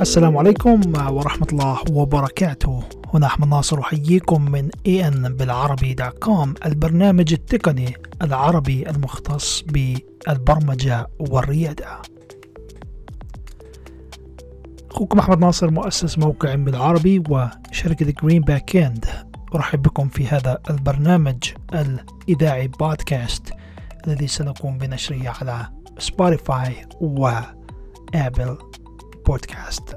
السلام عليكم ورحمة الله وبركاته. هنا أحمد ناصر أحييكم من ان بالعربي dot com البرنامج التقني العربي المختص بالبرمجة والريادة. أخوكم أحمد ناصر مؤسس موقع بالعربي وشركة Green Back End أرحب بكم في هذا البرنامج الإذاعي بودكاست الذي سنقوم بنشره على سبوتيفاي وآبل بودكاست.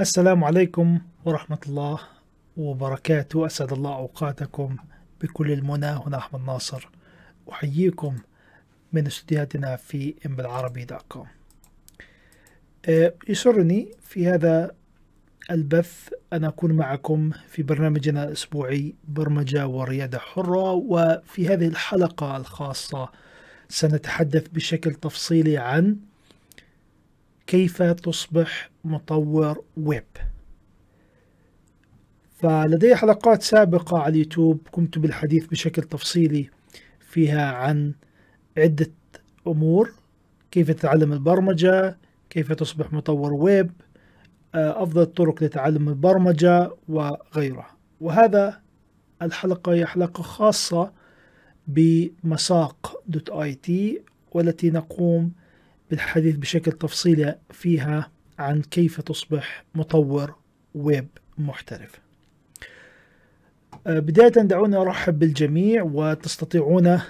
السلام عليكم ورحمة الله وبركاته. أسعد الله أوقاتكم بكل المنى. هنا أحمد ناصر. أحييكم من استديوهاتنا في بالعربي dot com. يسرني في هذا البث أن أكون معكم في برنامجنا الأسبوعي برمجة وريادة حرة. وفي هذه الحلقة الخاصة سنتحدث بشكل تفصيلي عن كيف تصبح مطور ويب. فلدي حلقات سابقة على اليوتيوب قمت بالحديث بشكل تفصيلي فيها عن عدة أمور كيف تتعلم البرمجة كيف تصبح مطور ويب أفضل الطرق لتعلم البرمجة وغيرها. وهذا الحلقة هي حلقة خاصة بمساق dot IT والتي نقوم بالحديث بشكل تفصيلي فيها عن كيف تصبح مطور ويب محترف. آه، بداية دعوني أرحب بالجميع وتستطيعون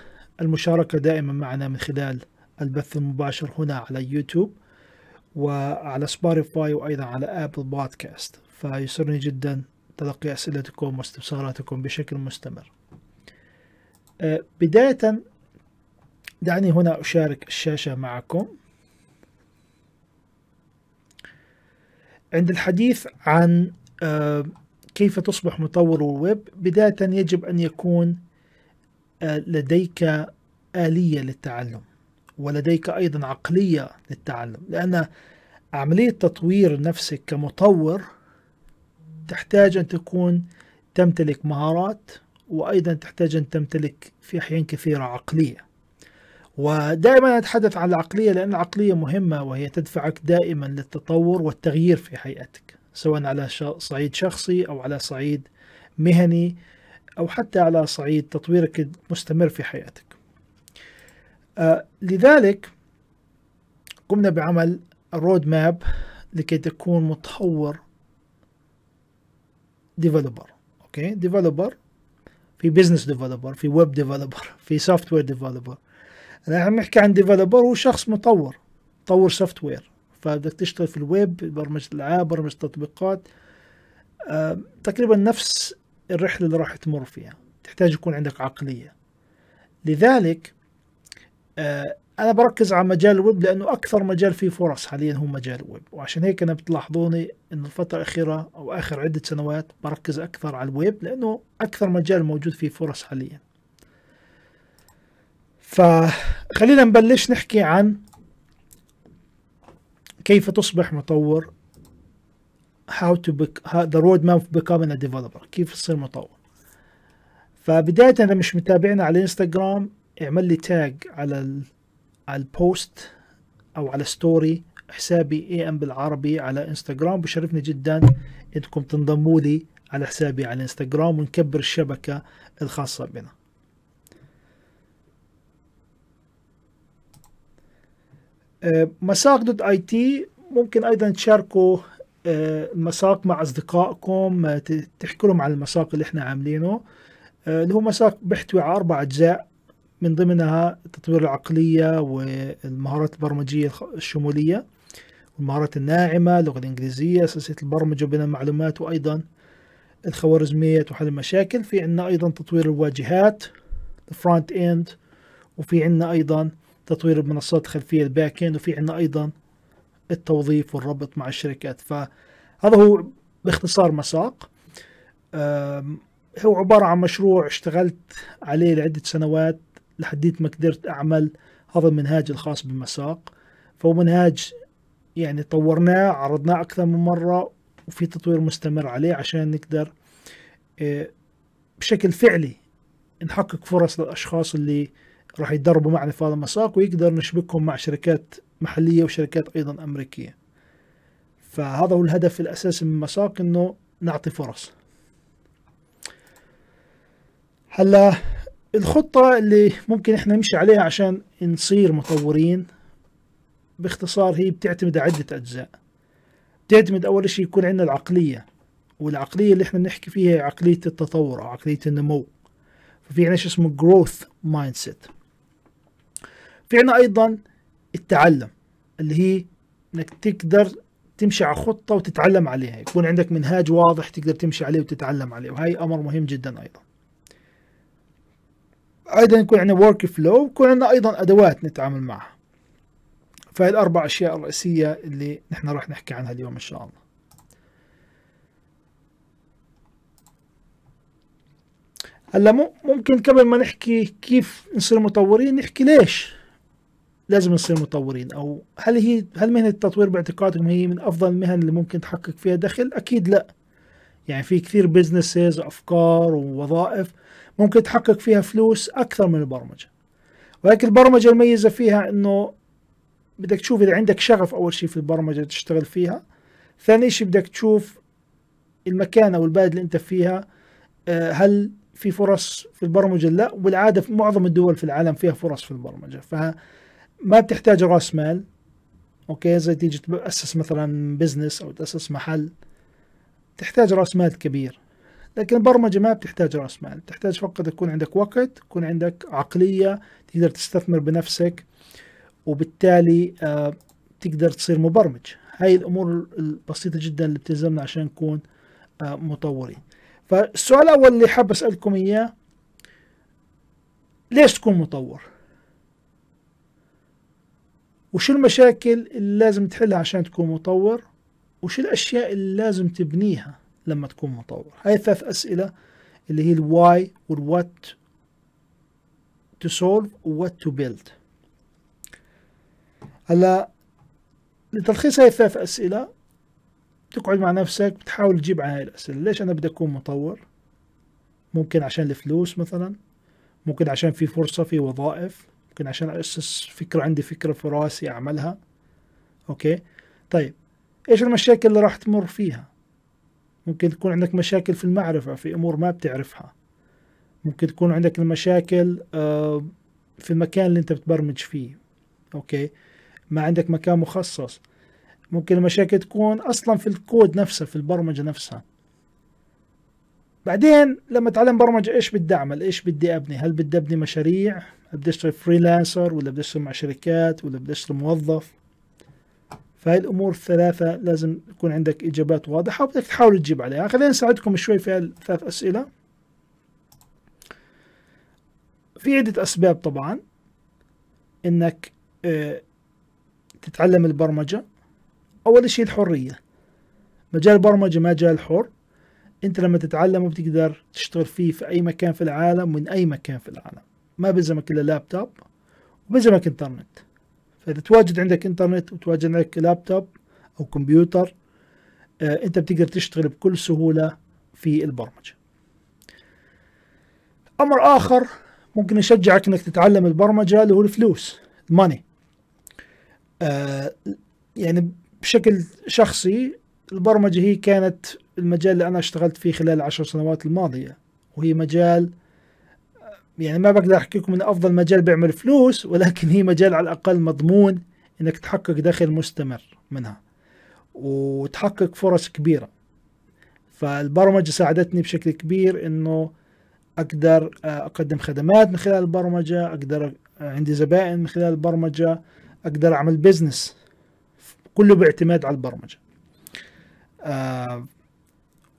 المشاركة دائما معنا من خلال البث المباشر هنا على يوتيوب. وعلى سبوتيفاي وأيضا على أبل بودكاست فيسرني جدا تلقي أسئلتكم واستفساراتكم بشكل مستمر. آه، بداية دعني هنا أشارك الشاشة معكم. عند الحديث عن آه، كيف تصبح مطور الويب بداية يجب أن يكون آه، لديك آلية للتعلم. ولديك أيضا عقلية للتعلم لأن عملية تطوير نفسك كمطور تحتاج أن تكون تمتلك مهارات وأيضا تحتاج أن تمتلك في أحيان كثيرة عقلية. ودائما أتحدث عن العقلية لأن العقلية مهمة وهي تدفعك دائما للتطور والتغيير في حياتك سواء على صعيد شخصي أو على صعيد مهني أو حتى على صعيد تطويرك المستمر في حياتك. لذلك قمنا بعمل ال road map لكي تكون متطور developer okay developer في business developer في web developer في software developer أنا عم نحكي عن developer هو شخص مطور مطور software فبدك تشتغل في الويب برمجه العاب برمجه تطبيقات آه تقريبا نفس الرحلة اللي راح تمر فيها. تحتاج يكون عندك عقلية. لذلك آه أنا بركز على مجال الويب لأنه أكثر مجال فيه فرص حاليا هو مجال الويب. وعشان هيك أنا بتلاحظوني إنه الفترة الأخيرة أو آخر عدة سنوات بركز أكثر على الويب لأنه أكثر مجال موجود فيه فرص حاليا. فخلينا نبلش نحكي عن كيف تصبح مطور how to bec- the road map of becoming a developer كيف تصير مطور. فبداية إذا مش متابعنا على الانستغرام اعمل لي tag على ال على ال post أو على story حسابي I am بالعربي على انستغرام بشرفني جدا إنكم تنضموا لي على حسابي على انستغرام ونكبر الشبكة الخاصة بنا. آه، مساق دوت اي تي ممكن أيضا تشاركوا آه، المساق مع أصدقائكم آه، تحكوا لهم عن المساق اللي إحنا عاملينه. اللي هو مساق بيحتوي على أربع اجزاء من ضمنها تطوير العقلية والمهارات البرمجية الشمولية والمهارات الناعمة اللغة الإنجليزية أساسية البرمجة وبناء المعلومات وأيضا الخوارزمية وحل المشاكل. في عندنا أيضا تطوير الواجهات ال front end وفي عندنا أيضا تطوير المنصات الخلفية ال back end وفي عندنا أيضا التوظيف والربط مع الشركات. فهذا هو باختصار مساق. هو عبارة عن مشروع اشتغلت عليه لعدة سنوات لحديت ما قدرت أعمل هذا المنهاج الخاص بالمساق فهو منهاج يعني طورناه عرضناه أكثر من مرة وفي تطوير مستمر عليه عشان نقدر آه، بشكل فعلي نحقق فرص للأشخاص اللي راح يتدربوا معنا في هذا المساق ويقدر نشبكهم مع شركات محلية وشركات أيضا أمريكية. فهذا هو الهدف الأساسي من المساق أنه نعطي فرص. هلا الخطة اللي ممكن إحنا نمشي عليها عشان نصير مطورين باختصار هي بتعتمد على عدة أجزاء. بتعتمد أول شيء يكون عندنا العقلية والعقلية اللي إحنا بنحكي فيها هي عقلية التطور أو عقلية النمو. ففي عندنا شيء اسمه growth mindset. في عندنا أيضا التعلم اللي هي إنك تقدر تمشي على خطة وتتعلم عليها. يكون عندك منهاج واضح تقدر تمشي عليه وتتعلم عليه وهي أمر مهم جدا أيضا. أيضا يكون عندنا ورك فلو ويكون عندنا أيضا أدوات نتعامل معها فهي الأربع أشياء الرئيسية اللي نحن راح نحكي عنها اليوم إن شاء الله هلأ ممكن قبل ما نحكي كيف نصير مطورين نحكي ليش لازم نصير مطورين أو هل هي هل مهنة التطوير باعتقادكم هي من أفضل المهن اللي ممكن تحقق فيها دخل؟ أكيد لأ. يعني في كثير بزنسز وافكار ووظائف ممكن تحقق فيها فلوس أكثر من البرمجة. ولكن البرمجة الميزه فيها إنه بدك تشوف إذا عندك شغف أول شيء في البرمجة تشتغل فيها. ثاني شيء بدك تشوف المكان أو البلد اللي أنت فيها آه، هل في فرص في البرمجة لا؟ وبالعاده في معظم الدول في العالم فيها فرص في البرمجة. فما بتحتاج راس مال. okay زي تيجي تأسس مثلا business أو تأسس محل تحتاج راس مال كبير. لكن البرمجة ما بتحتاج رأس مال. تحتاج فقط يكون عندك وقت يكون عندك عقلية تقدر تستثمر بنفسك وبالتالي آه تقدر تصير مبرمج. هاي الأمور البسيطة جدا اللي بتلزمنا عشان نكون آه مطورين. فالسؤال الأول اللي حاب أسألكم إياه ليش تكون مطور؟ وشو المشاكل اللي لازم تحلها عشان تكون مطور؟ وشو الأشياء اللي لازم تبنيها؟ لما تكون مطور هاي الثلاث أسئلة اللي هي ال why وال what to solve و what to build. هلا لتلخيص هاي الثلاث أسئلة تقعد مع نفسك بتحاول تجيب عن هاي الأسئلة. ليش أنا بدي أكون مطور؟ ممكن عشان الفلوس مثلا ممكن عشان في فرصة في وظائف ممكن عشان أسس فكرة عندي فكرة في راسي أعملها. okay؟ طيب إيش المشاكل اللي راح تمر فيها؟ ممكن تكون عندك مشاكل في المعرفة في أمور ما بتعرفها. ممكن تكون عندك المشاكل آه، في المكان اللي أنت بتبرمج فيه okay؟ ما عندك مكان مخصص. ممكن المشاكل تكون أصلا في الكود نفسه في البرمجة نفسها. بعدين لما اتعلم برمجة إيش بدي أعمل؟ إيش بدي أبني؟ هل بدي أبني مشاريع؟ بدي أشتغل freelancer ولا بدي أشتغل مع شركات؟ ولا بدي أشتغل موظف؟ فهي الأمور الثلاثة لازم يكون عندك إجابات واضحة وبدك تحاول تجيب عليها. خلينا نساعدكم شوي في الثلاث أسئلة. في عدة أسباب طبعا. إنك آه، تتعلم البرمجة. أول شيء الحرية. مجال البرمجة مجال حر. أنت لما تتعلمه بتقدر تشتغل فيه في أي مكان في العالم من أي مكان في العالم. ما بلزمك إلا لابتوب وبلزمك إنترنت. فاذا تواجد عندك إنترنت وتواجد عندك لابتوب أو كمبيوتر آه أنت بتقدر تشتغل بكل سهولة في البرمجة. أمر آخر ممكن يشجعك إنك تتعلم البرمجة اللي هو الفلوس الماني. آه يعني بشكل شخصي البرمجة هي كانت المجال اللي أنا اشتغلت فيه خلال العشر سنوات الماضية وهي مجال يعني ما بقدر أحكي لكم إنه أفضل مجال بيعمل فلوس ولكن هي مجال على الأقل مضمون إنك تحقق دخل مستمر منها وتحقق فرص كبيرة. فالبرمجة ساعدتني بشكل كبير إنه أقدر أقدم خدمات من خلال البرمجة أقدر عندي زبائن من خلال البرمجة أقدر أعمل بزنس كله باعتماد على البرمجة. آه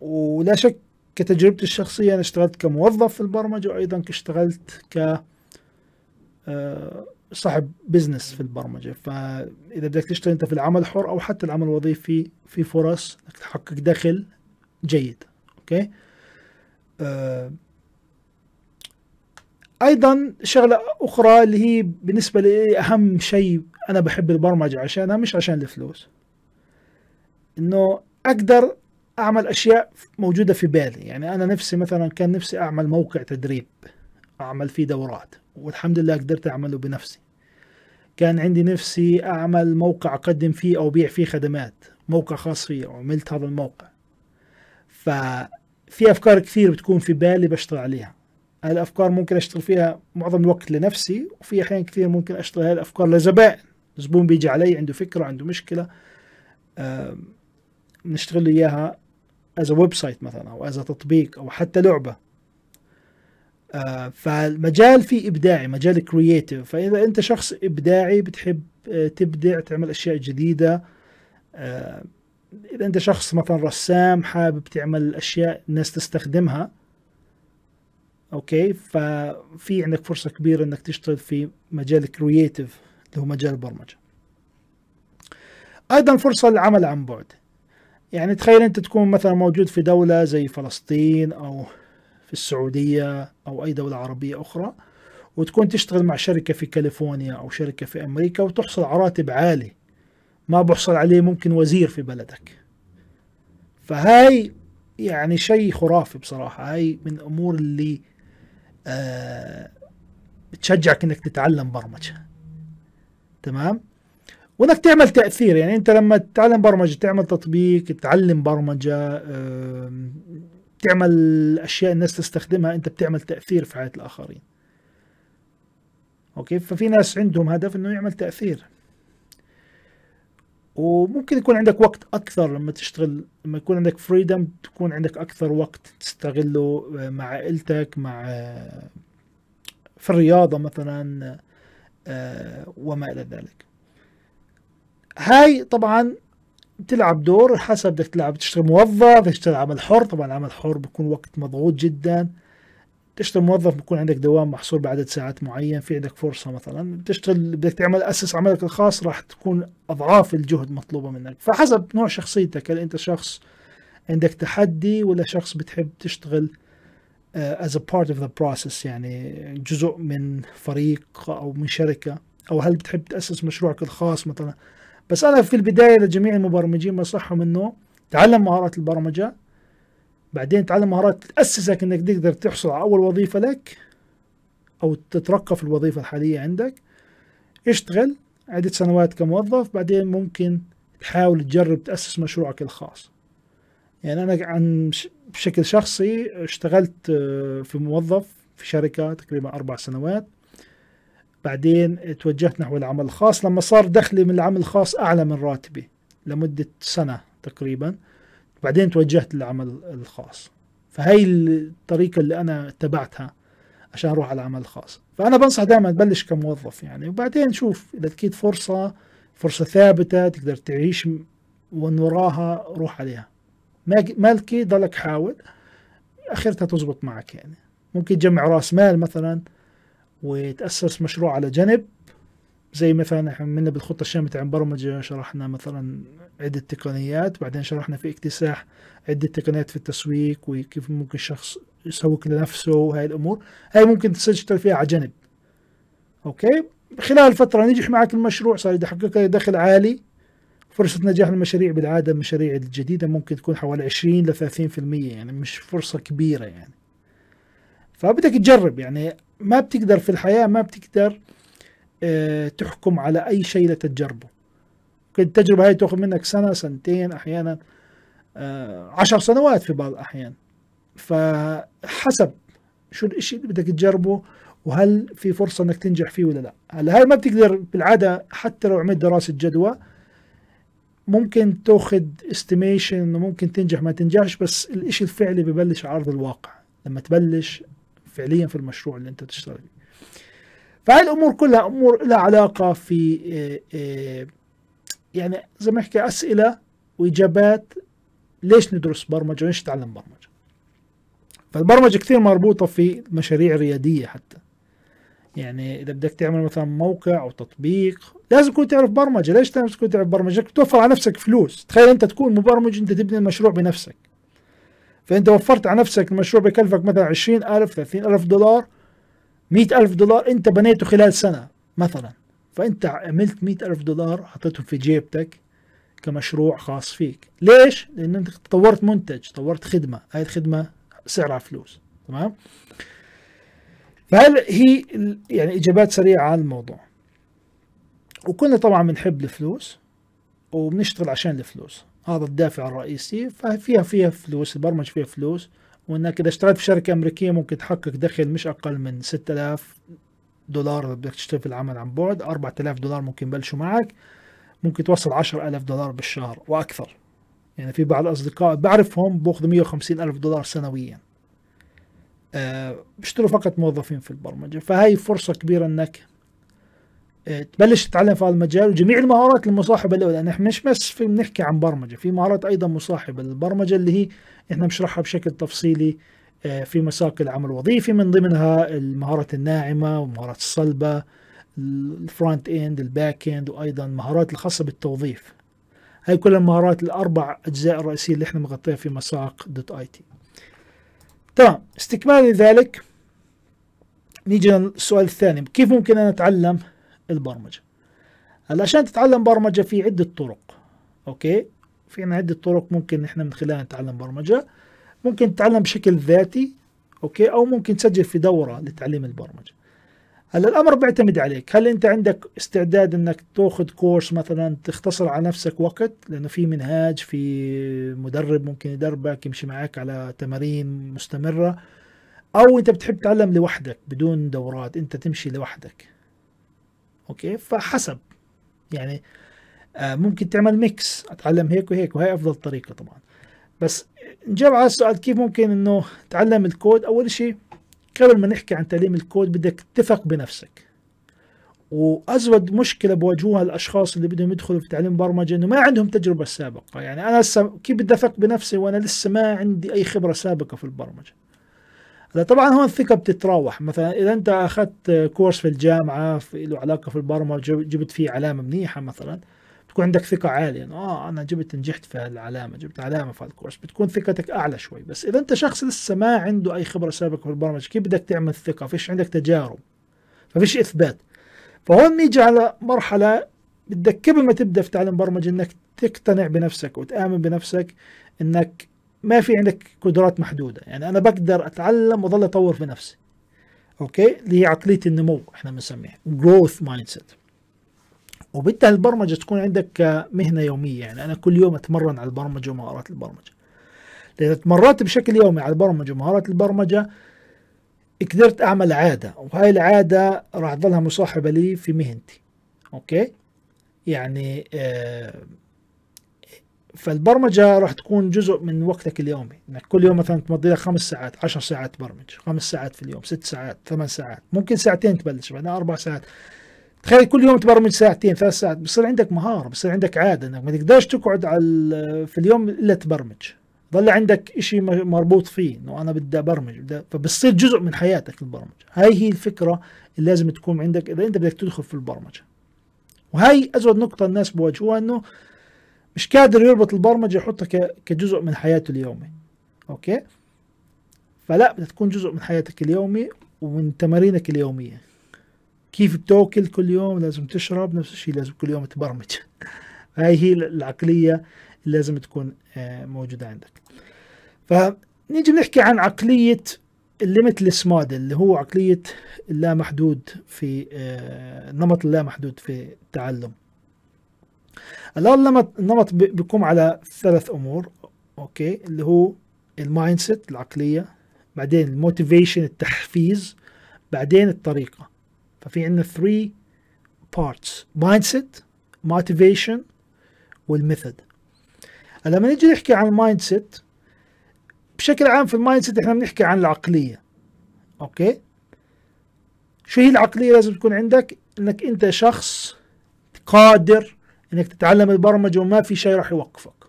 ولا شك كتجربتي الشخصية أنا اشتغلت كموظف في البرمجة وأيضا اشتغلت ك آه، صاحب business في البرمجة. فإذا بدك تشتغل أنت في العمل الحر أو حتى العمل الوظيفي في فرص إنك تحقق دخل جيد. okay؟ آه، أيضا شغلة أخرى اللي هي بالنسبة لي أهم شيء أنا بحب البرمجة عشانها مش عشان الفلوس. إنه أقدر أعمل أشياء موجودة في بالي. يعني أنا نفسي مثلا كان نفسي أعمل موقع تدريب أعمل فيه دورات والحمد لله قدرت أعمله بنفسي. كان عندي نفسي أعمل موقع أقدم فيه أو بيع فيه خدمات موقع خاص فيه وعملت هذا الموقع. ففي أفكار كثير بتكون في بالي بشتغل عليها. هاي الأفكار ممكن أشتغل فيها معظم الوقت لنفسي وفي أحيان كثير ممكن أشتغل هاي الأفكار لزبائن. زبون بيجي علي عنده فكرة عنده مشكلة نشتغل له إياها. as website مثلا أو as تطبيق أو حتى لعبة. آه، فالمجال فيه إبداعي مجال creative فإذا أنت شخص إبداعي بتحب آه، تبدع تعمل أشياء جديدة. آه، إذا أنت شخص مثلا رسام حابب تعمل أشياء الناس تستخدمها okay؟ ففي عندك فرصة كبيرة إنك تشتغل في مجال creative اللي هو مجال البرمجة. أيضا فرصة للعمل عن بعد. يعني تخيل أنت تكون مثلا موجود في دولة زي فلسطين أو في السعودية أو أي دولة عربية أخرى وتكون تشتغل مع شركة في كاليفورنيا أو شركة في أمريكا وتحصل على راتب عالي. ما بحصل عليه ممكن وزير في بلدك. فهاي يعني شيء خرافي بصراحة. هاي من الأمور اللي آه بتشجعك إنك تتعلم برمجة. تمام؟ وإنك تعمل تأثير. يعني أنت لما تتعلم برمجة تعمل تطبيق تتعلم برمجة آه تعمل أشياء الناس تستخدمها أنت بتعمل تأثير في حياة الآخرين. أوكي؟ ففي ناس عندهم هدف إنه يعمل تأثير. وممكن يكون عندك وقت أكثر لما تشتغل لما يكون عندك فريدم تكون عندك أكثر وقت تستغله مع عائلتك مع في الرياضة مثلا آه، وما إلى ذلك. هاي طبعا بتلعب دور حسب بدك تلعب تشتغل موظف تشتغل عمل حر. طبعا عمل حر بيكون وقت مضغوط جدا. تشتغل موظف بيكون عندك دوام محصور بعدد ساعات معين في عندك فرصة مثلا. بتشتغل بدك تعمل أسس عملك الخاص راح تكون أضعاف الجهد مطلوبة منك. فحسب نوع شخصيتك هل أنت شخص عندك تحدي ولا شخص بتحب تشتغل uh, as a part of the process يعني جزء من فريق أو من شركة؟ أو هل بتحب تأسس مشروعك الخاص مثلا؟ بس أنا في البداية لجميع المبرمجين بنصحهم إنه تعلم مهارات البرمجة بعدين تعلم مهارات تأسسك إنك تقدر تحصل على أول وظيفة لك أو تترقى في الوظيفة الحالية عندك. اشتغل عدة سنوات كموظف بعدين ممكن تحاول تجرب تأسس مشروعك الخاص. يعني أنا عن بشكل شخصي اشتغلت آه، في موظف في شركة تقريبا أربع سنوات. بعدين توجهت نحو العمل الخاص. لما صار دخلي من العمل الخاص أعلى من راتبي لمدة سنة تقريبا. بعدين توجهت للعمل الخاص. فهي الطريقة اللي أنا اتبعتها عشان أروح على العمل الخاص. فأنا بنصح دائما تبلش كموظف يعني. وبعدين شوف إذا لقيت فرصة فرصة ثابتة تقدر تعيش ومن وراها روح عليها. ما لقيت ضلك حاول. أخرتها تزبط معك يعني. ممكن تجمع رأس مال مثلا. وتأسس مشروع على جنب. زي مثلا إحنا عملنا بالخطة الشاملة عن برمجة شرحنا مثلا عدة تقنيات بعدين شرحنا في اكتساح عدة تقنيات في التسويق وكيف ممكن شخص يسوق لنفسه وهاي الأمور. هاي ممكن تشتغل فيها على جنب. أوكي؟ خلال فترة نجح معك المشروع صار يحقق دخل عالي. فرصة نجاح المشاريع بالعادة المشاريع الجديدة ممكن تكون حوالي 20 ل 30% يعني مش فرصة كبيرة يعني. فبدك تجرب يعني ما بتقدر في الحياة ما بتقدر آه تحكم على أي شيء لتجربه التجربة هاي تأخذ منك سنة سنتين أحيانا آه عشر سنوات في بعض الأحيان. فحسب شو الإشي اللي بدك تجربه وهل في فرصة إنك تنجح فيه ولا لا. هلأ هاي ما بتقدر بالعادة حتى لو عملت دراسة جدوى ممكن تاخذ استيميشن إنه ممكن تنجح ما تنجحش بس الإشي الفعلي ببلش على ارض الواقع. لما تبلش فعليا في المشروع اللي أنت تشتغل فيه. فهي الأمور كلها أمور لها علاقة في آه، آه، يعني زي ما احكي أسئلة وإجابات ليش ندرس برمجة وليش نتعلم برمجة؟ فالبرمجة كثير مربوطة في مشاريع ريادية حتى. يعني إذا بدك تعمل مثلا موقع أو تطبيق لازم تكون تعرف برمجة. ليش لازم تكون تعرف برمجة؟ توفر على نفسك فلوس. تخيل أنت تكون مبرمج أنت تبني المشروع بنفسك. فانت وفرت على نفسك المشروع بكلفك مثلا 20000 30000 دولار 100000 دولار أنت بنيته خلال سنة مثلا. فأنت عملت 100000 دولار حطيتهم في جيبتك كمشروع خاص فيك. ليش؟ لأن أنت طورت منتج طورت خدمة. هاي الخدمة سعرها فلوس. تمام؟ فهل هي يعني إجابات سريعة على الموضوع. وكلنا طبعا بنحب الفلوس وبنشتغل عشان الفلوس. هذا الدافع الرئيسي ففيها فيها فلوس البرمجة فيها فلوس وإنك إذا اشتغلت في شركة أمريكية ممكن تحقق دخل مش أقل من 6000 دولار اذا بدك تشتغل في العمل عن بعد 4000 دولار ممكن يبلشوا معك ممكن توصل 10000 دولار بالشهر وأكثر. يعني في بعض الأصدقاء بعرفهم باخذوا 150 ألف دولار سنويا. آه، بيشتغلوا فقط موظفين في البرمجة. فهي فرصة كبيرة إنك تبلش تتعلم في هذا المجال وجميع المهارات المصاحبة له لأن إحنا مش بس بنحكي عن برمجة في مهارات أيضا مصاحبة. للبرمجه اللي هي إحنا بنشرحها بشكل تفصيلي آه، في مساق العمل الوظيفي من ضمنها المهارات الناعمة والمهارات الصلبة ال front end ال back end وأيضا المهارات الخاصة بالتوظيف. هاي كل المهارات الأربع أجزاء الرئيسية اللي إحنا مغطيها في مساق. dot IT تمام استكمالا لذلك نيجي للسؤال الثاني. كيف ممكن أنا اتعلم البرمجة. هلا عشان تتعلم برمجة في عدة طرق okay؟ في عنا عدة طرق ممكن إحنا من خلالها نتعلم برمجة. ممكن تتعلم بشكل ذاتي okay؟ أو ممكن تسجل في دورة لتعليم البرمجة. هلا الأمر بيعتمد عليك. هل أنت عندك استعداد إنك تأخذ course مثلا تختصر على نفسك وقت؟ لأنه في منهاج في مدرب ممكن يدربك يمشي معك على تمارين مستمرة. أو أنت بتحب تتعلم لوحدك بدون دورات أنت تمشي لوحدك. okay؟ فحسب. يعني آه ممكن تعمل mix أتعلم هيك وهيك وهي أفضل طريقة طبعا. بس نجاوب على السؤال كيف ممكن إنه تعلم الكود؟ أول شيء قبل ما نحكي عن تعليم الكود بدك تثق بنفسك. وأزود مشكلة بواجهوها الأشخاص اللي بدهم يدخلوا في تعليم برمجة إنه ما عندهم تجربة سابقة. يعني أنا لسه كيف بدي أثق بنفسي وأنا لسه ما عندي أي خبرة سابقة في البرمجة؟ هلا طبعا هون الثقة بتتراوح. مثلا إذا أنت أخذت كورس في الجامعة في له علاقة في البرمجة جبت فيه علامة منيحة مثلا بتكون عندك ثقة عالية إنه آه أنا جبت نجحت في هالعلامة جبت علامة في هالكورس. بتكون ثقتك أعلى شوي. بس إذا أنت شخص لسه ما عنده أي خبرة سابقة في البرمجة كيف بدك تعمل ثقة؟ فيش عندك تجارب فيش إثبات. فهون نيجي على مرحلة بدك قبل ما تبدأ في تعلم برمجة إنك تقتنع بنفسك وتآمن بنفسك إنك ما في عندك قدرات محدودة. يعني أنا بقدر أتعلم وأظل أطور في نفسي. أوكي؟ اللي هي عقلية النمو إحنا بنسميها. Growth mindset. وبدها البرمجة تكون عندك مهنة يومية. يعني أنا كل يوم أتمرن على البرمجة ومهارات البرمجة. اذا تمرنت بشكل يومي على البرمجة ومهارات البرمجة قدرت أعمل عادة. وهاي العادة راح تظلها مصاحبة لي في مهنتي. أوكي؟ يعني آه فالبرمجة راح تكون جزء من وقتك اليومي. إنك كل يوم مثلا تمضي لك خمس ساعات عشر ساعات برمج خمس ساعات في اليوم ست ساعات ثمان ساعات ممكن ساعتين تبلش بعدين أربع ساعات. تخيل كل يوم تبرمج ساعتين ثلاث ساعات بصير عندك مهارة بصير عندك عادة إنك ما تقدرش تقعد على في اليوم إلا تبرمج. ضل عندك شيء مربوط فيه إنه أنا بدي أبرمج فبصير جزء من حياتك البرمجة. هاي هي الفكرة اللي لازم تكون عندك إذا أنت بدك تدخل في البرمجة. وهي أزود نقطة الناس بواجهوها إنه مش قادر يربط البرمجة يحطها كجزء من حياته اليومي. أوكي؟ فلا بدها تكون جزء من حياتك اليومي ومن تمارينك اليومية. كيف بتأكل كل يوم لازم تشرب نفس الشيء لازم كل يوم تبرمج. هاي هي العقلية اللي لازم تكون موجودة عندك. فنيجي نحكي عن عقلية ال limitless model اللي هو عقلية اللامحدود في النمط اللامحدود في التعلم. الآن النمط بيقوم على ثلاث أمور okay؟ اللي هو ال mindset العقلية بعدين ال motivation التحفيز بعدين الطريقة. ففي عندنا 3 parts mindset motivation وال method لما نيجي نحكي عن ال mindset بشكل عام في ال mindset إحنا بنحكي عن العقلية okay؟ شو هي العقلية لازم تكون عندك؟ إنك أنت شخص قادر إنك تتعلم البرمجة وما في شيء راح يوقفك.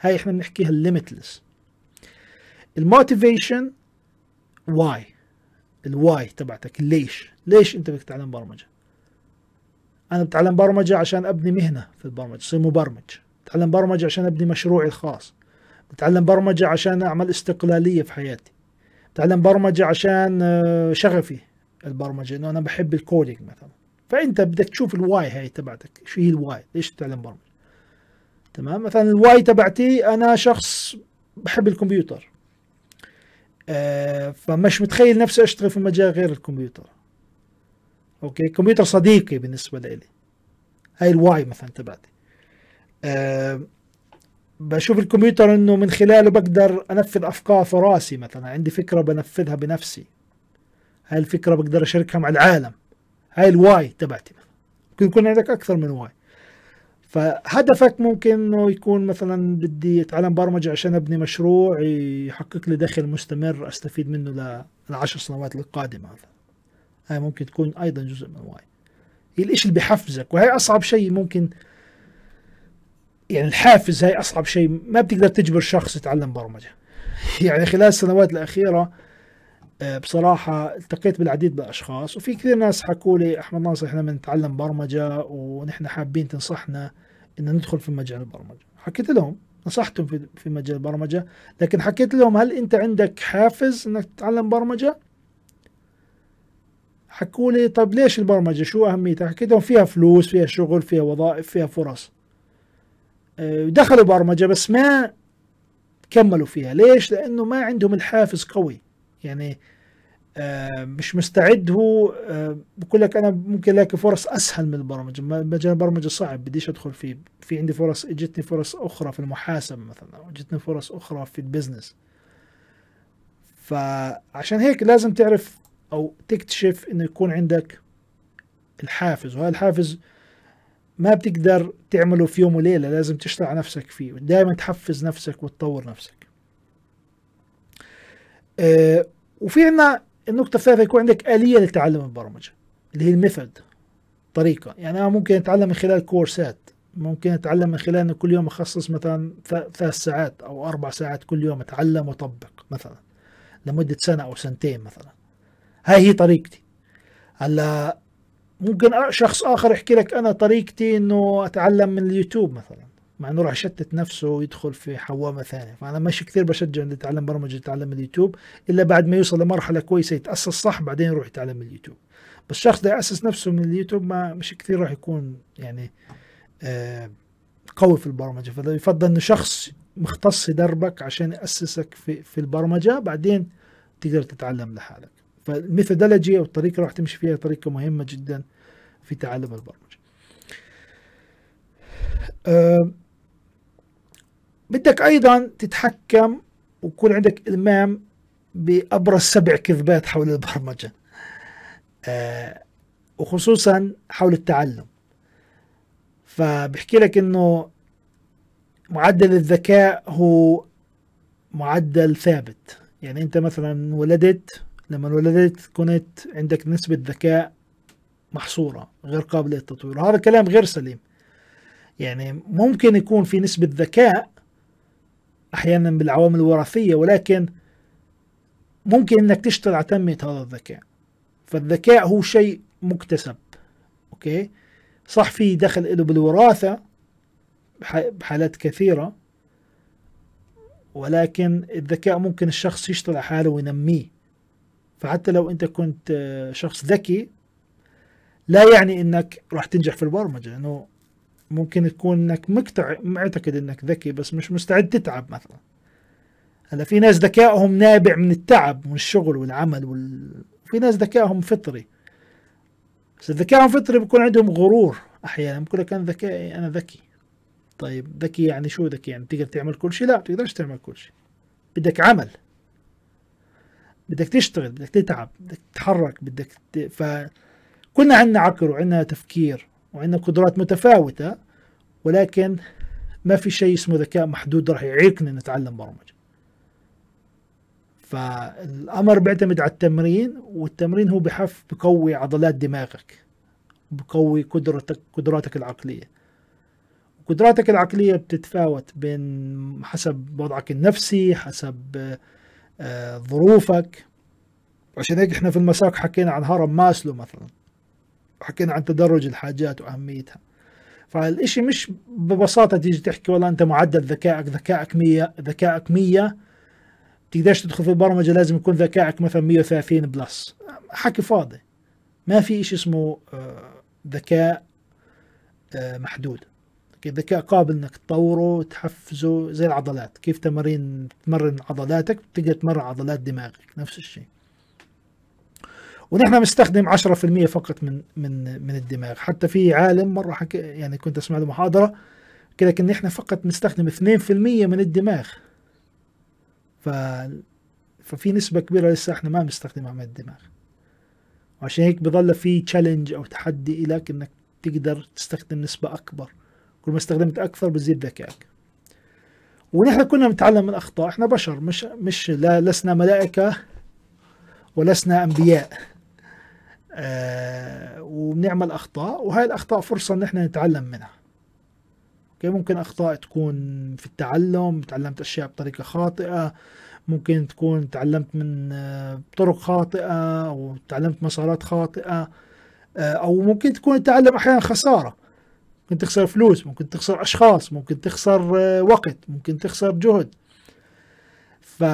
هاي إحنا بنحكيها ال limitless ال motivation why ال why تبعتك. ليش؟ ليش أنت بدك تتعلم برمجة؟ أنا بتعلم برمجة عشان أبني مهنة في البرمجة اصير مبرمج. بتعلم برمجة عشان أبني مشروعي الخاص. بتعلم برمجة عشان أعمل استقلالية في حياتي. بتعلم برمجة عشان شغفي البرمجة إنه أنا بحب ال coding مثلا. فأنت بدك تشوف ال why هاي تبعتك شو هي ال why ليش تتعلم برمجة؟ تمام؟ مثلا ال why تبعتي أنا شخص بحب الكمبيوتر. آه، فمش متخيل نفسي أشتغل في مجال غير الكمبيوتر. okay؟ الكمبيوتر صديقي بالنسبة لي. هاي ال why مثلا تبعتي. أه بشوف الكمبيوتر إنه من خلاله بقدر أنفذ أفكار في راسي مثلا عندي فكرة بنفذها بنفسي. هاي الفكرة بقدر أشاركها مع العالم. هاي ال why تبعتي ممكن يكون عندك أكثر من why فهدفك ممكن إنه يكون مثلا بدي أتعلم برمجة عشان أبني مشروع يحقق لي دخل مستمر أستفيد منه للعشر سنوات القادمة مثلا. هاي ممكن تكون أيضا جزء من ال why هي الإشي اللي بحفزك وهي أصعب شيء ممكن يعني الحافز هاي أصعب شيء. ما بتقدر تجبر شخص يتعلم برمجة. يعني خلال السنوات الأخيرة بصراحة التقيت بالعديد من الأشخاص وفي كثير ناس حكوا لي أحمد ناصر إحنا بنتعلم برمجة ونحن حابين تنصحنا إن ندخل في مجال البرمجة حكيت لهم نصحتهم في في مجال البرمجة لكن حكيت لهم هل أنت عندك حافز إنك تتعلم برمجة؟ حكوا لي طيب ليش البرمجة شو أهميتها؟ حكيت لهم فيها فلوس فيها شغل فيها وظائف فيها فرص آه، دخلوا برمجة بس ما كملوا فيها ليش؟ لأنه ما عندهم الحافز قوي يعني آه، مش مستعد هو آه، بقول لك أنا ممكن ألاقي فرص أسهل من البرمجة. مجال البرمجة صعب بديش أدخل فيه. في عندي فرص اجتني فرص أخرى في المحاسبة مثلا أو اجتني فرص أخرى في البزنس. فعشان هيك لازم تعرف أو تكتشف إنه يكون عندك الحافز. وهذا الحافز ما بتقدر تعمله في يوم وليلة لازم تشتغل على نفسك فيه. ودائما تحفز نفسك وتطور نفسك. آه، وفي عندنا النقطة الثالثة يكون عندك آلية لتعلم البرمجة اللي هي الميثود طريقة. يعني أنا ممكن أتعلم من خلال كورسات ممكن أتعلم من خلال أن كل يوم أخصص مثلا ثلاث ساعات أو أربع ساعات كل يوم أتعلم وأطبق مثلا لمدة سنة أو سنتين مثلا. هاي هي طريقتي. هلأ ممكن شخص آخر يحكي لك أنا طريقتي إنه أتعلم من اليوتيوب مثلا. مع إنه راح يشتت نفسه ويدخل في حوامة ثانية. فأنا مش كثير بشجع إنه يتعلم برمجة يتعلم اليوتيوب إلا بعد ما يوصل لمرحلة كويسة يتأسس صح بعدين يروح يتعلم اليوتيوب. بس الشخص ده يأسس نفسه من اليوتيوب ما مش كثير راح يكون يعني آه قوي في البرمجة. فيفضل إنه شخص مختص يدربك عشان يأسسك في في البرمجة بعدين تقدر تتعلم لحالك. فالميثودولوجي أو الطريقة اللي راح تمشي فيها طريقة مهمة جدا في تعلم البرمجة. أه بدك أيضا تتحكم ويكون عندك إلمام بأبرز سبع كذبات حول البرمجة آه وخصوصا حول التعلم. فبحكي لك إنه معدل الذكاء هو معدل ثابت. يعني أنت مثلا ولدت لما ولدت كنت عندك نسبة ذكاء محصورة غير قابلة للتطوير. وهذا كلام غير سليم. يعني ممكن يكون في نسبة ذكاء أحيانا بالعوامل الوراثية ولكن ممكن إنك تشتغل على تنميه هذا الذكاء. فالذكاء هو شيء مكتسب أوكي؟ صح في دخل له بالوراثة بحالات كثيرة ولكن الذكاء ممكن الشخص يشتغل على حاله وينميه. فحتى لو أنت كنت شخص ذكي لا يعني إنك راح تنجح في البرمجة لأنه ممكن تكون إنك مقتع معتقد إنك ذكي بس مش مستعد تتعب مثلا. هلأ في ناس ذكائهم نابع من التعب من الشغل والعمل وال... في ناس ذكائهم فطري. بس ذكائهم فطري بيكون عندهم غرور أحيانا. بقول لك أنا ذكائي أنا ذكي. طيب ذكي يعني شو ذكي؟ يعني تقدر تعمل كل شيء؟ لا بتقدرش تعمل كل شيء. بدك عمل. بدك تشتغل بدك تتعب بدك تتحرك بدك ت... فكلنا عندنا عقل وعندنا تفكير. وعندنا قدرات متفاوتة ولكن ما في شيء اسمه ذكاء محدود راح يعيقنا نتعلم برمجة. فالأمر بيعتمد على التمرين والتمرين هو بحف بقوي عضلات دماغك بقوي قدرتك قدراتك العقلية. قدراتك العقلية بتتفاوت بين حسب وضعك النفسي حسب آه، ظروفك. عشان هيك إحنا في المساق حكينا عن هرم ماسلو مثلا. حكينا عن تدرج الحاجات وأهميتها. فالإشي مش ببساطة تيجي تحكي والله أنت معدل ذكائك ذكائك 100 ذكائك 100 تقدرش تدخل في البرمجة لازم يكون ذكائك مثلا 130 بلس. حكي فاضي. ما في إشي اسمه آه، ذكاء آه، محدود. الذكاء قابل إنك تطوره تحفزه زي العضلات. كيف تمارين تمرن عضلاتك تقدر تمرن عضلات دماغك. نفس الشيء. ونحن بنستخدم 10% فقط من من من الدماغ. حتى في عالم مرة حكي يعني كنت أسمع له محاضرة كده ان إحنا فقط بنستخدم 2% من الدماغ. ف ففي نسبة كبيرة لسه إحنا ما بنستخدمها من الدماغ. وعشان هيك بضل في تشالنج أو تحدي لك إنك تقدر تستخدم نسبة أكبر. كل ما استخدمت أكثر بزيد ذكائك. ونحن كنا بنتعلم من أخطاء. إحنا بشر مش مش لا لسنا ملائكة ولسنا أنبياء. آه وبنعمل أخطاء وهاي الأخطاء فرصة إن إحنا نتعلم منها. أوكي؟ ممكن أخطاء تكون في التعلم تعلمت أشياء بطريقة خاطئة ممكن تكون تعلمت من آه، طرق خاطئة أو تعلمت مسارات خاطئة آه، أو ممكن تكون التعلم أحيانا خسارة. ممكن تخسر فلوس ممكن تخسر أشخاص ممكن تخسر وقت ممكن تخسر جهد. ف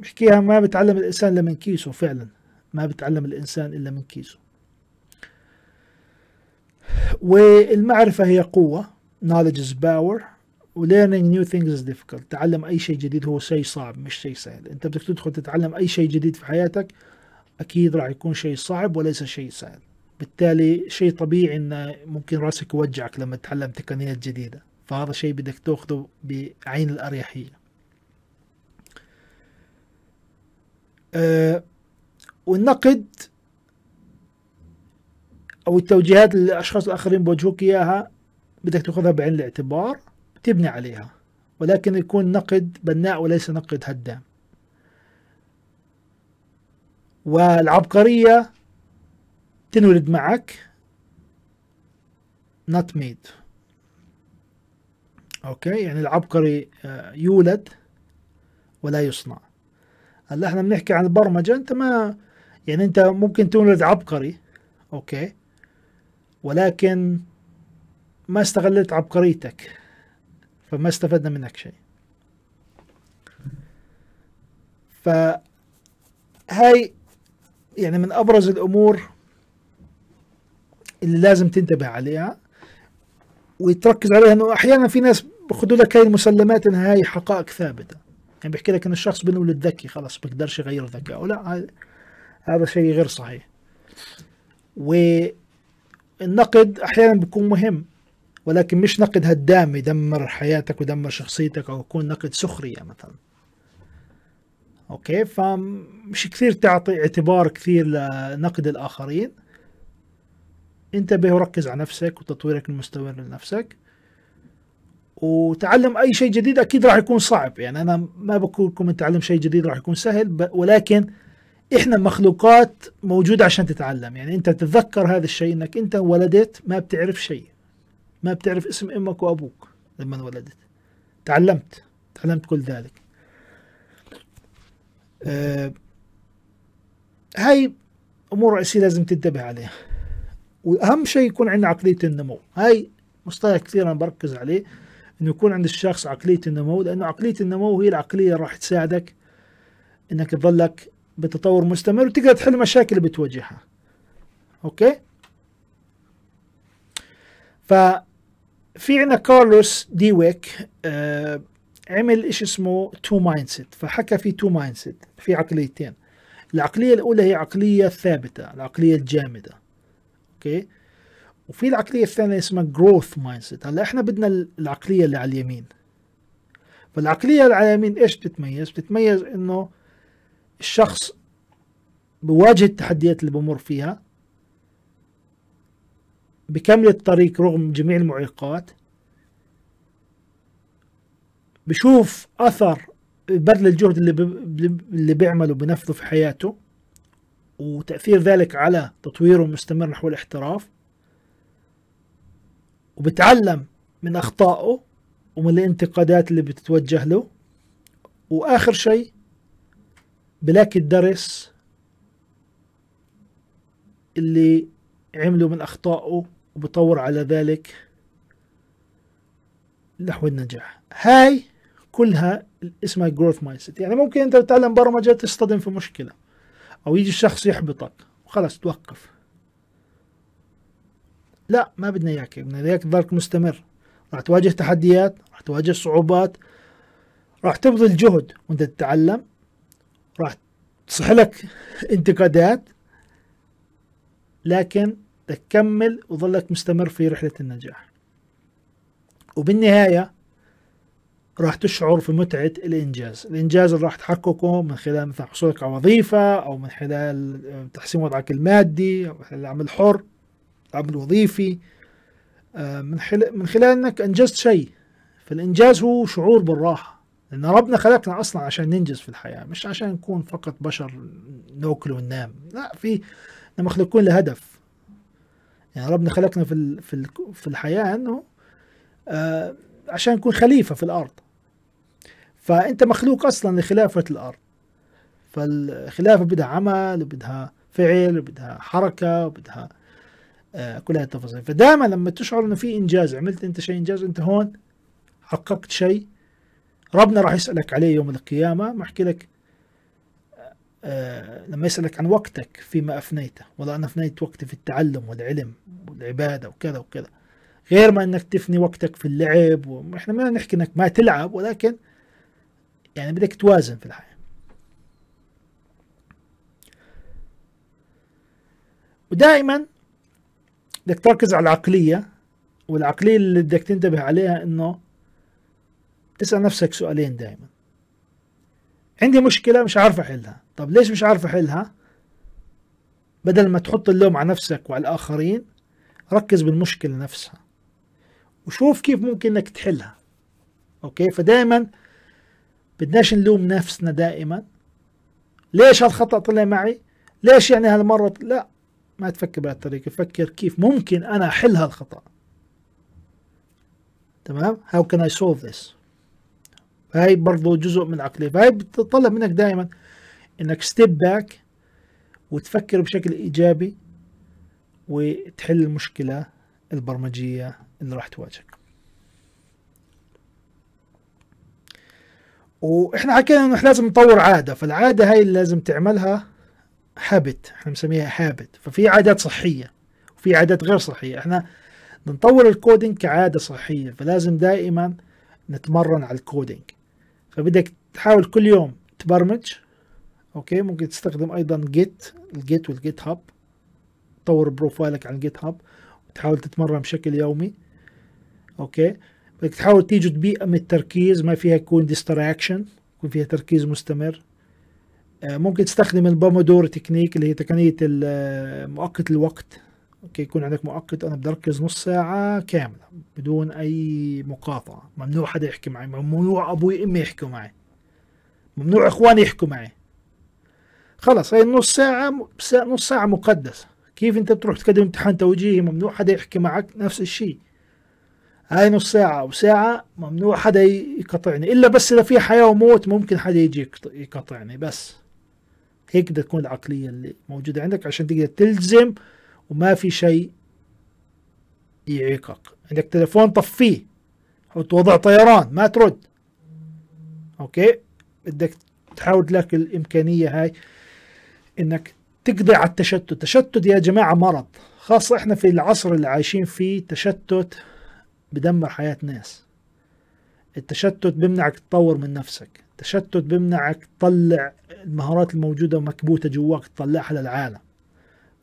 بحكيها ما بتعلم الإنسان إلا من كيسه فعلا. ما بتعلم الإنسان إلا من كيسه. والمعرفة هي قوة knowledge is power learning new things is difficult. تعلم أي شيء جديد هو شيء صعب مش شيء سهل. أنت بدك تدخل تتعلم أي شيء جديد في حياتك أكيد راح يكون شيء صعب وليس شيء سهل. بالتالي شيء طبيعي إن ممكن راسك يوجعك لما تتعلم تقنيات جديدة. فهذا شيء بدك تأخذه بعين الأريحية. أه والنقد أو التوجيهات اللي الاشخاص الآخرين بوجهوك إياها بدك تأخذها بعين الاعتبار تبني عليها. ولكن يكون نقد بناء وليس نقد هدام. والعبقرية تنولد معك. Not made. أوكي؟ يعني العبقري آه، يولد ولا يصنع. هلا إحنا بنحكي عن البرمجة. أنت ما يعني انت ممكن تولد عبقري أوكي ولكن ما استغلت عبقريتك فما استفدنا منك شيء. فهاي يعني من أبرز الأمور اللي لازم تنتبه عليها وتركز عليها إنه أحيانا في ناس بخذوا لك هاي المسلمات إنها هاي حقائق ثابتة. يعني بيحكي لك ان الشخص بنولد ذكي خلاص بقدرش يغير ذكائه. لا هذا شيء غير صحيح. والنقد أحيانا بيكون مهم ولكن مش نقد هدام يدمر حياتك ويدمر شخصيتك أو يكون نقد سخرية مثلا. أوكي؟ فمش كثير تعطي اعتبار كثير لنقد الآخرين. انتبه وركز على نفسك وتطويرك المستمر لنفسك. وتعلم أي شيء جديد أكيد راح يكون صعب. يعني أنا ما بقول لكم تعلم شيء جديد راح يكون سهل ولكن إحنا مخلوقات موجودة عشان تتعلم. يعني أنت تتذكر هذا الشيء إنك أنت ولدت ما بتعرف شيء. ما بتعرف اسم أمك وأبوك لما انولدت تعلمت. تعلمت كل ذلك. آه هاي أمور رئيسيه لازم تنتبه عليها. وأهم شيء يكون عندنا عقلية النمو. هاي مصطلح كثير أنا بركز عليه إنه يكون عند الشخص عقلية النمو لأنه عقلية النمو هي العقلية اللي راح تساعدك إنك تظلك بتطور مستمر وتقدر تحل مشاكل بتواجهها. okay؟ ف في عندنا كارول دويك آه عمل إيش اسمه two mindset فحكى في two mindset في عقليتين. العقلية الأولى هي عقلية ثابتة العقلية الجامدة. okay؟ وفي العقلية الثانية اسمها growth mindset هلأ إحنا بدنا العقلية اللي على اليمين. فالعقلية اللي على اليمين إيش بتتميز؟ بتتميز إنه الشخص بواجه التحديات اللي بمر فيها بكمل الطريق رغم جميع المعيقات بشوف أثر بذل الجهد اللي اللي بيعمله بنفذه في حياته وتأثير ذلك على تطويره المستمر نحو الاحتراف وبتعلم من أخطائه ومن الانتقادات اللي بتتوجه له وآخر شيء بلاقي الدرس اللي عمله من أخطائه وبطور على ذلك نحو النجاح. هاي كلها اسمها growth mind يعني ممكن أنت تتعلم برمجة تصطدم في مشكلة أو يجي الشخص يحبطك. وخلاص توقف. لا ما بدنا إياك. بدنا إياك تضلك مستمر. راح تواجه تحديات راح تواجه صعوبات راح تبذل جهد وأنت تتعلم. راح تصير لك انتقادات لكن تكمل وظلك مستمر في رحلة النجاح. وبالنهاية راح تشعر في متعة الإنجاز. الإنجاز اللي راح تحققه من خلال مثلا حصولك على وظيفة أو من خلال تحسين وضعك المادي أو من خلال العمل الحر العمل الوظيفي. آه، من خلال من خلال إنك أنجزت شيء. فالإنجاز هو شعور بالراحة. لأن ربنا خلقنا أصلا عشان ننجز في الحياة مش عشان نكون فقط بشر ناكل وننام. لا في مخلوقون لهدف. يعني ربنا خلقنا في في في الحياة إنه آه عشان نكون خليفة في الأرض. فأنت مخلوق أصلا لخلافة الأرض. فالخلافة بدها عمل وبدها فعل وبدها حركة وبدها آه كل هذه التفاصيل. فدائما لما تشعر إنه في إنجاز عملت أنت شيء إنجاز أنت هون حققت شيء ربنا راح يسألك عليه يوم القيامة. ما أحكي لك آه لما يسألك عن وقتك فيما أفنيته والله أنا أفنيت وقتي في التعلم والعلم والعبادة وكذا وكذا. غير ما إنك تفني وقتك في اللعب وإحنا ما نحكي إنك ما تلعب ولكن يعني بدك توازن في الحياة. ودائما بدك تركز على العقلية والعقلية اللي بدك تنتبه عليها إنه تسأل نفسك سؤالين دائما. عندي مشكلة مش عارف أحلها. طب ليش مش عارف أحلها؟ بدل ما تحط اللوم على نفسك وعلى الآخرين ركز بالمشكلة نفسها وشوف كيف ممكن إنك تحلها. أوكي؟ فدائما بدناش نلوم نفسنا دائما. ليش هالخطأ طلع معي؟ ليش يعني هالمرة؟ لا ما تفكر بهالطريقة. فكر كيف ممكن أنا أحل هالخطأ. تمام؟ How can I solve this? هاي برضو جزء من العقلية فهي بتطلب منك دائما إنك step back وتفكر بشكل إيجابي وتحل المشكلة البرمجية اللي راح تواجهك. وإحنا حكينا إنه لازم نطور عادة فالعادة هاي اللي لازم تعملها habit إحنا بنسميها habit ففي عادات صحية وفي عادات غير صحية. إحنا بنطور ال coding كعادة صحية فلازم دائما نتمرن على ال coding فبدك تحاول كل يوم تبرمج أوكي؟ ممكن تستخدم أيضا Git ال Git وال GitHub. تطور profile ك على ال GitHub. وتحاول تتمرن بشكل يومي أوكي؟ بدك تحاول توجد بيئه من التركيز ما فيها يكون distraction يكون فيها تركيز مستمر. آه، ممكن تستخدم ال Pomodoro technique اللي هي تقنية مؤقت الوقت. أوكي يكون عندك مؤقت أنا بدي اركز نص ساعة كاملة بدون أي مقاطعة. ممنوع حدا يحكي معي ممنوع أبوي امي يحكوا معي ممنوع إخواني يحكوا معي. خلص هاي النص ساعة نص ساعة مقدسة. كيف أنت بتروح تقدم امتحان توجيهي؟ ممنوع حدا يحكي معك نفس الشيء. هاي نص ساعة أو ساعة ممنوع حدا يقطعني إلا بس إذا في حياة وموت ممكن حدا يجي يقطعني بس. هيك بدها تكون العقلية اللي موجودة عندك عشان تقدر تلزم وما في شيء يعيقك. عندك تليفون طفيه حط وضع طيران ما ترد. أوكي؟ بدك تحاول تلاقي الإمكانية هاي إنك تقضي على التشتت. التشتت يا جماعة مرض خاصة إحنا في العصر اللي عايشين فيه تشتت بدمر حياة ناس. التشتت بيمنعك تطور من نفسك. التشتت بيمنعك تطلع المهارات الموجودة مكبوتة جواك تطلعها للعالم.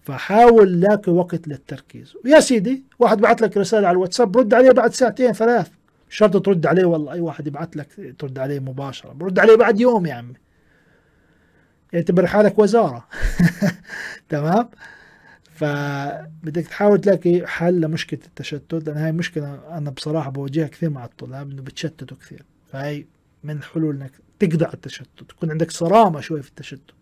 فحاول لاقي وقت للتركيز. ويا سيدي واحد بعت لك رسالة على الواتساب رد عليه بعد ساعتين ثلاث. مش شرط ترد عليه والله أي واحد يبعت لك ترد عليه مباشرة. برد عليه بعد يوم يا عمي. اعتبر حالك وزارة. تمام؟ فبدك تحاول تلاقي حل لمشكلة التشتت لأن هاي مشكلة أنا بصراحة بواجهها كثير مع الطلاب إنه بتشتتوا كثير. فهي من الحلول إنك على التشتت تكون عندك صرامة شوي في التشتت.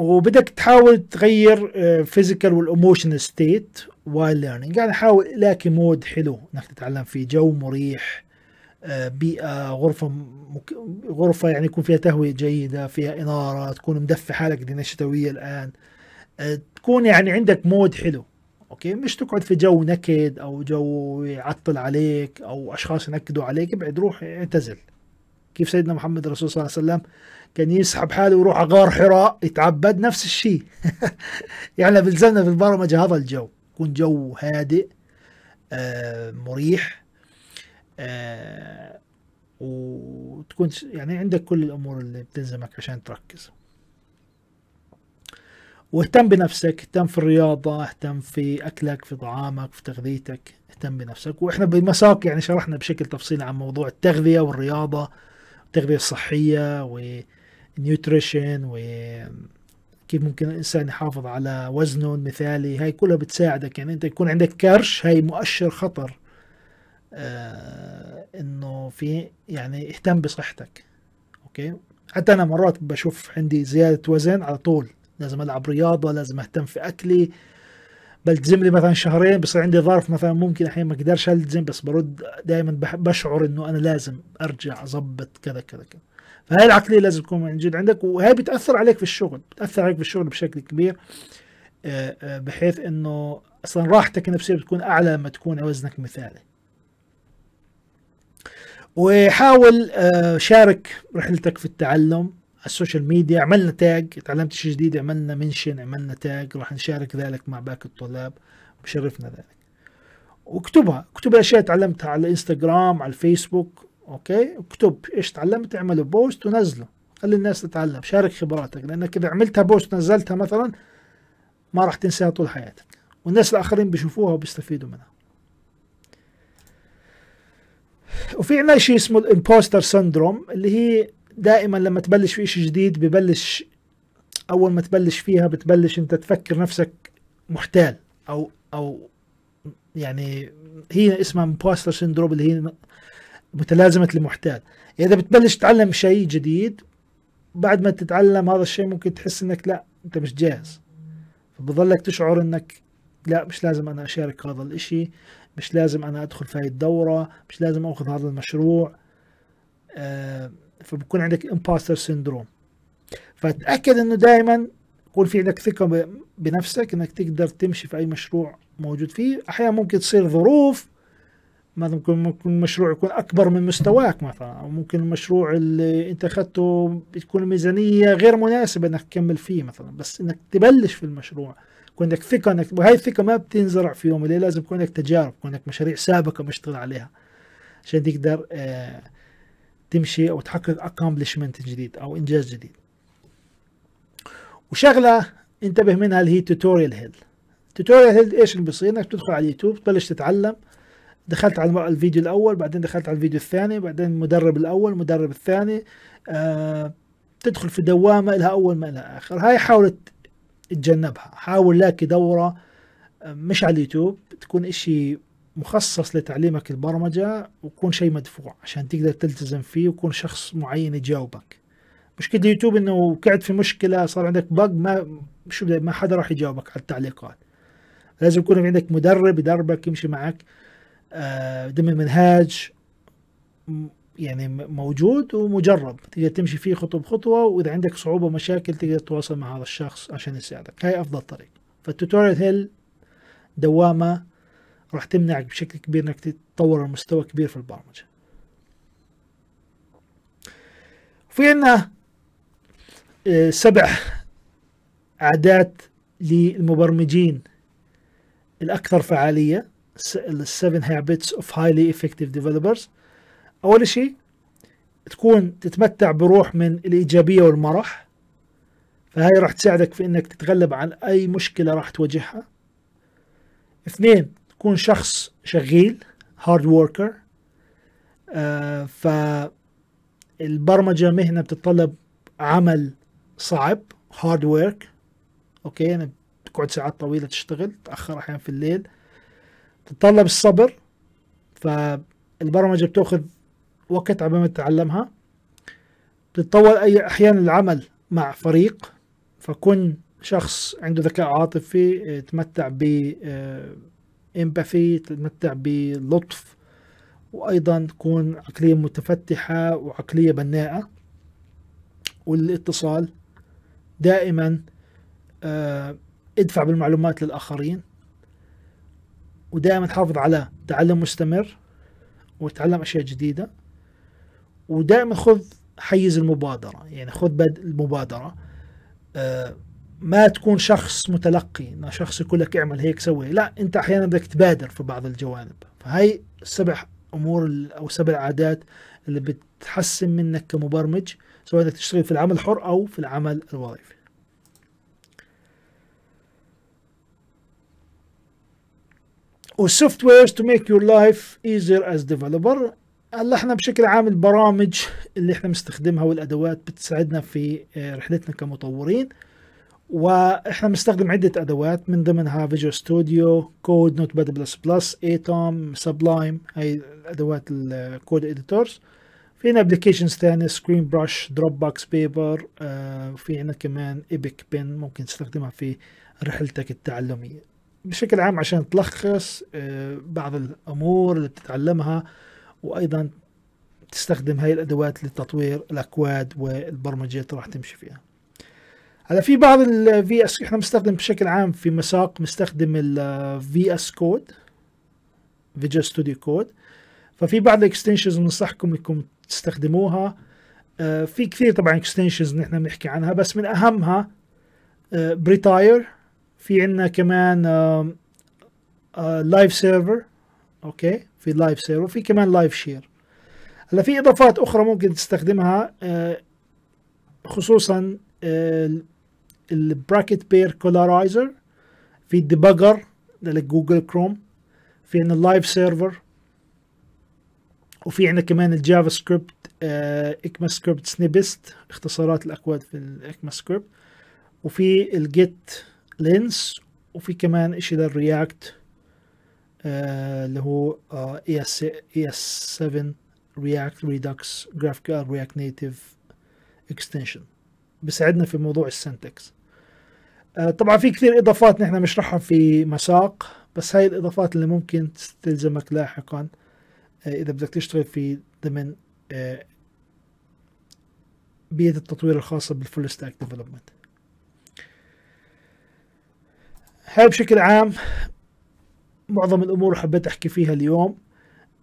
وبدك تحاول تغير physical وال emotional state while learning يعني حاول تلاقي mood حلو إنك تتعلم فيه جو مريح آه، بيئة غرفة مك... غرفة يعني يكون فيها تهوية جيدة فيها إنارة تكون مدفي حالك لأنها شتوية الآن. آه، تكون يعني عندك mood حلو أوكي؟ مش تقعد في جو نكد أو جو يعطل عليك أو أشخاص ينكدوا عليك ابعد روح اعتزل. كيف سيدنا محمد الرسول صلى الله عليه وسلم كان يسحب حاله ويروح على غار حراء يتعبد نفس الشيء. يعني بلزمنا في البرمجة هذا الجو يكون جو هادئ آه مريح آه وتكون يعني عندك كل الأمور اللي بتلزمك عشان تركز. واهتم بنفسك اهتم في الرياضة اهتم في أكلك في طعامك في تغذيتك اهتم بنفسك. وإحنا بمساق يعني شرحنا بشكل تفصيلي عن موضوع التغذية والرياضة. التغذية الصحية ونيوتريشن وكيف ممكن الإنسان يحافظ على وزنه المثالي هاي كلها بتساعدك. يعني أنت يكون عندك كرش هاي مؤشر خطر آه إنه في يعني اهتم بصحتك. أوكي؟ حتى أنا مرات بشوف عندي زيادة وزن على طول. لازم ألعب رياضة لازم أهتم في أكلي. بلتزم لي مثلا شهرين بصير عندي ظرف مثلا ممكن أحيانا ما أقدرش التزم بس برد دائما بشعر إنه أنا لازم أرجع أظبط كذا كذا كذا. فهي العقلية لازم تكون موجود عندك وهي بتأثر عليك في الشغل بتأثر عليك في الشغل بشكل كبير آه، آه، بحيث إنه أصلا راحتك النفسية بتكون أعلى لما تكون وزنك مثالي وحاول آه، شارك رحلتك في التعلم. ال social media عملنا tag تعلمت شيء جديد عملنا mention عملنا tag راح نشارك ذلك مع باقي الطلاب بشرفنا ذلك. واكتبها اكتب الأشياء تعلمتها على الإنستغرام على الفيسبوك أوكي؟ اكتب إيش تعلمت اعمله post ونزله خلي الناس تتعلم شارك خبراتك لأنك إذا عملتها post نزلتها مثلا ما راح تنساها طول حياتك. والناس الآخرين بيشوفوها وبيستفيدوا منها. وفي عندنا شيء اسمه ال imposter syndrome اللي هي دائما لما تبلش في شيء جديد ببلش أول ما تبلش فيها بتبلش أنت تفكر نفسك محتال أو أو يعني هي اسمها imposter syndrome اللي هي متلازمة المحتال يعني إذا بتبلش تتعلم شيء جديد بعد ما تتعلم هذا الشيء ممكن تحس إنك لا أنت مش جاهز. فبظلك تشعر إنك لا مش لازم أنا أشارك هذا الإشي مش لازم أنا أدخل في هاي الدورة مش لازم أخذ هذا المشروع. آه فبكون عندك imposter syndrome فتأكد إنه دائما يكون في عندك ثقة بنفسك إنك تقدر تمشي في أي مشروع موجود فيه. أحيانا ممكن تصير ظروف مثلا ممكن ممكن المشروع يكون أكبر من مستواك مثلا أو ممكن المشروع اللي أنت أخذته بتكون الميزانيه غير مناسبة إنك تكمل فيه مثلا. بس إنك تبلش في المشروع يكون عندك ثقة انك وهي الثقة ما بتنزرع في يوم وليلة لازم يكون عندك تجارب يكون عندك مشاريع سابقة مشتغل عليها عشان تقدر آه تمشي أو تحقق accomplishment جديد أو إنجاز جديد. وشغلة انتبه منها اللي هي tutorial hell tutorial hell إيش اللي بيصير؟ إنك تدخل على اليوتيوب تبلش تتعلم. دخلت على الفيديو الأول بعدين دخلت على الفيديو الثاني بعدين المدرب الأول المدرب الثاني. آه تدخل في دوامة لها أول ما لها آخر. هاي حاول تتجنبها. حاول لاقي دورة آه، مش على اليوتيوب تكون إشي مخصص لتعليمك البرمجة ويكون شيء مدفوع عشان تقدر تلتزم فيه ويكون شخص معين يجاوبك. مشكلة اليوتيوب إنه قعد في مشكلة صار عندك بق ما شو ما حدا راح يجاوبك على التعليقات. لازم يكون عندك مدرب يدربك يمشي معك. آه، ضمن منهاج يعني موجود ومجرب. تقدر تمشي فيه خطوة بخطوة وإذا عندك صعوبة مشاكل تقدر تتواصل مع هذا الشخص عشان يساعدك. هاي أفضل طريق فالتوتوريال هيل دوامة راح تمنعك بشكل كبير إنك تتطور لمستوى كبير في البرمجة. في عندنا آه، سبع عادات للمبرمجين الأكثر فعالية ال seven habits of highly effective developers أول شيء تكون تتمتع بروح من الإيجابية والمرح. فهاي راح تساعدك في إنك تتغلب عن أي مشكلة راح تواجهها. اثنين تكون شخص شغيل hard worker آه فالبرمجة مهنة بتتطلب عمل صعب hard work أوكي يعني تقعد ساعات طويلة تشتغل تأخر أحيانا في الليل. تتطلب الصبر فالبرمجة بتأخذ وقت عبال ما تتعلمها. بتتطور أي أحيانا العمل مع فريق فكن شخص عنده ذكاء عاطفي يتمتع ب إمباثي تتمتع بلطف وأيضا تكون عقلية متفتحة وعقلية بناءة. والاتصال دائما آه، ادفع بالمعلومات للآخرين. ودائما تحافظ على تعلم مستمر وتعلم أشياء جديدة. ودائما خذ حيز المبادرة يعني خذ بدء المبادرة. آه، ما تكون شخص متلقي انه شخص يقول لك اعمل هيك سوي. لا أنت أحيانا بدك تبادر في بعض الجوانب. فهي السبع أمور أو سبع عادات اللي بتحسن منك كمبرمج سواء انك تشتغل في العمل الحر أو في العمل الوظيفي. وال softwares to make your life easier as developer هلا إحنا بشكل عام البرامج اللي إحنا بنستخدمها والأدوات بتساعدنا في آه، رحلتنا كمطورين. وإحنا بنستخدم عدة أدوات من ضمنها Visual Studio Code Notepad++ Atom Sublime هاي الأدوات ال code editors في عنا applications ثانية Screenbrush Dropbox Paper في عندنا كمان Epic Pen ممكن تستخدمها في رحلتك التعلمية. بشكل عام عشان تلخص آه، بعض الأمور اللي بتتعلمها وأيضا تستخدم هاي الأدوات لتطوير الأكواد والبرمجيات اللي راح تمشي فيها. هلا في بعض ال VS إحنا بنستخدم بشكل عام في مساق بنستخدم ال VS Code Visual Studio Code ففي بعض ال extensions بنصحكم انكم تستخدموها. آه، في كثير طبعا extensions نحن بنحكي عنها بس من أهمها Prettier في عندنا كمان Live Server okay في Live Server في كمان Live Share هلا في إضافات أخرى ممكن تستخدمها آه، خصوصا ال Bracket Pair Colorizer في ال debugger ل Google Chrome في عندنا ال Live Server وفي عندنا كمان ال JavaScript ECMAScript snippets اختصارات الأكواد في ال ECMAScript وفي ال GitLens وفي كمان إشي لل React آه اللي هو ES ES 7 React Redux GraphQL React Native extension. بيساعدنا في موضوع ال syntax. آه طبعا في كثير إضافات نحن بنشرحها في مساق بس هاي الإضافات اللي ممكن تلزمك لاحقا آه إذا بدك تشتغل في ضمن آه بيئة التطوير الخاصة بال full stack development هاي بشكل عام معظم الأمور حبيت أحكي فيها اليوم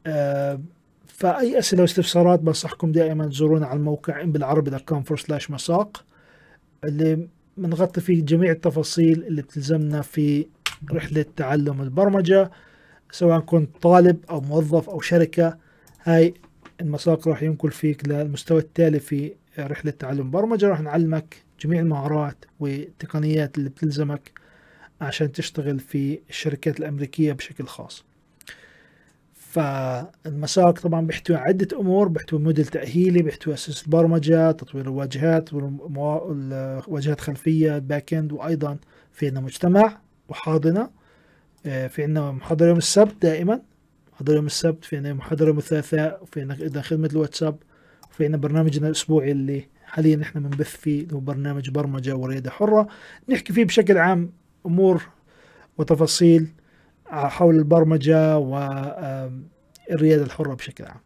آه فأي أسئلة واستفسارات بنصحكم دائما تزورونا على الموقع بالعربي dot com مساق اللي بنغطي فيه جميع التفاصيل اللي بتلزمنا في رحلة تعلم البرمجة سواء كنت طالب أو موظف أو شركة. هاي المساق راح ينقل فيك للمستوى التالي في رحلة تعلم البرمجه راح نعلمك جميع المهارات والتقنيات اللي بتلزمك عشان تشتغل في الشركات الأمريكية بشكل خاص. فالمساق طبعا بيحتوي عدة أمور بيحتوي موديل تأهيلي بيحتوي أساس البرمجة تطوير الواجهات واجهات خلفية back end وأيضا في عندنا مجتمع وحاضنة. آه، في عندنا محاضرة يوم السبت دائما محاضرة يوم السبت في عندنا محاضرة يوم الثلاثاء وفي عندنا خدمة الواتساب وفي عندنا برنامجنا الأسبوعي اللي حاليا نحن بنبث فيه اللي هو برنامج برمجة وريادة حرة. نحكي فيه بشكل عام أمور وتفاصيل حول البرمجة والرياده الحرة بشكل عام.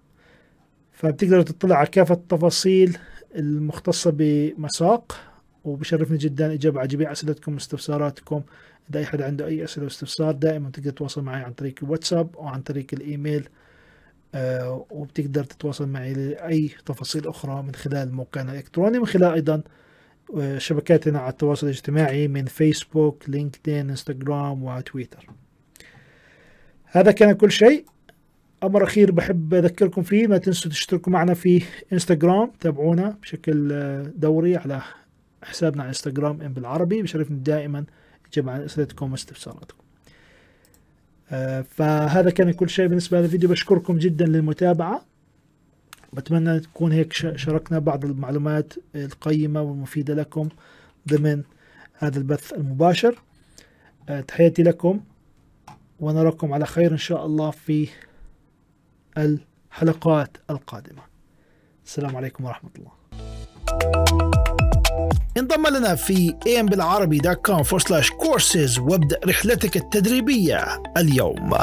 فبتقدروا تطلع على كافة التفاصيل المختصة بمساق وبشرفني جدا إجابة على جميع أسئلتكم واستفساراتكم إذا أي حد عنده أي أسئلة واستفسار دائما تقدر تتواصل معي عن طريق الواتساب أو عن طريق الإيميل آه وبتقدر تتواصل معي لأي تفاصيل أخرى من خلال موقعنا الإلكتروني من خلال أيضا شبكاتنا على التواصل الاجتماعي من فيسبوك لينكدين انستغرام وتويتر هذا كان كل شيء. أمر أخير بحب أذكركم فيه ما تنسوا تشتركوا معنا في انستغرام تابعونا بشكل دوري على حسابنا على انستغرام ام بالعربي بشرفني دائما عن أسئلتكم واستفساراتكم. آه، فهذا كان كل شيء بالنسبة للفيديو الفيديو. بشكركم جدا للمتابعة. بتمنى تكون هيك شاركنا بعض المعلومات القيمة والمفيدة لكم ضمن هذا البث المباشر. آه، تحياتي لكم. ونراكم على خير إن شاء الله في الحلقات القادمة. السلام عليكم ورحمة الله. انضم لنا في ambilعربي.com forward slash courses وابدأ رحلتك التدريبية اليوم.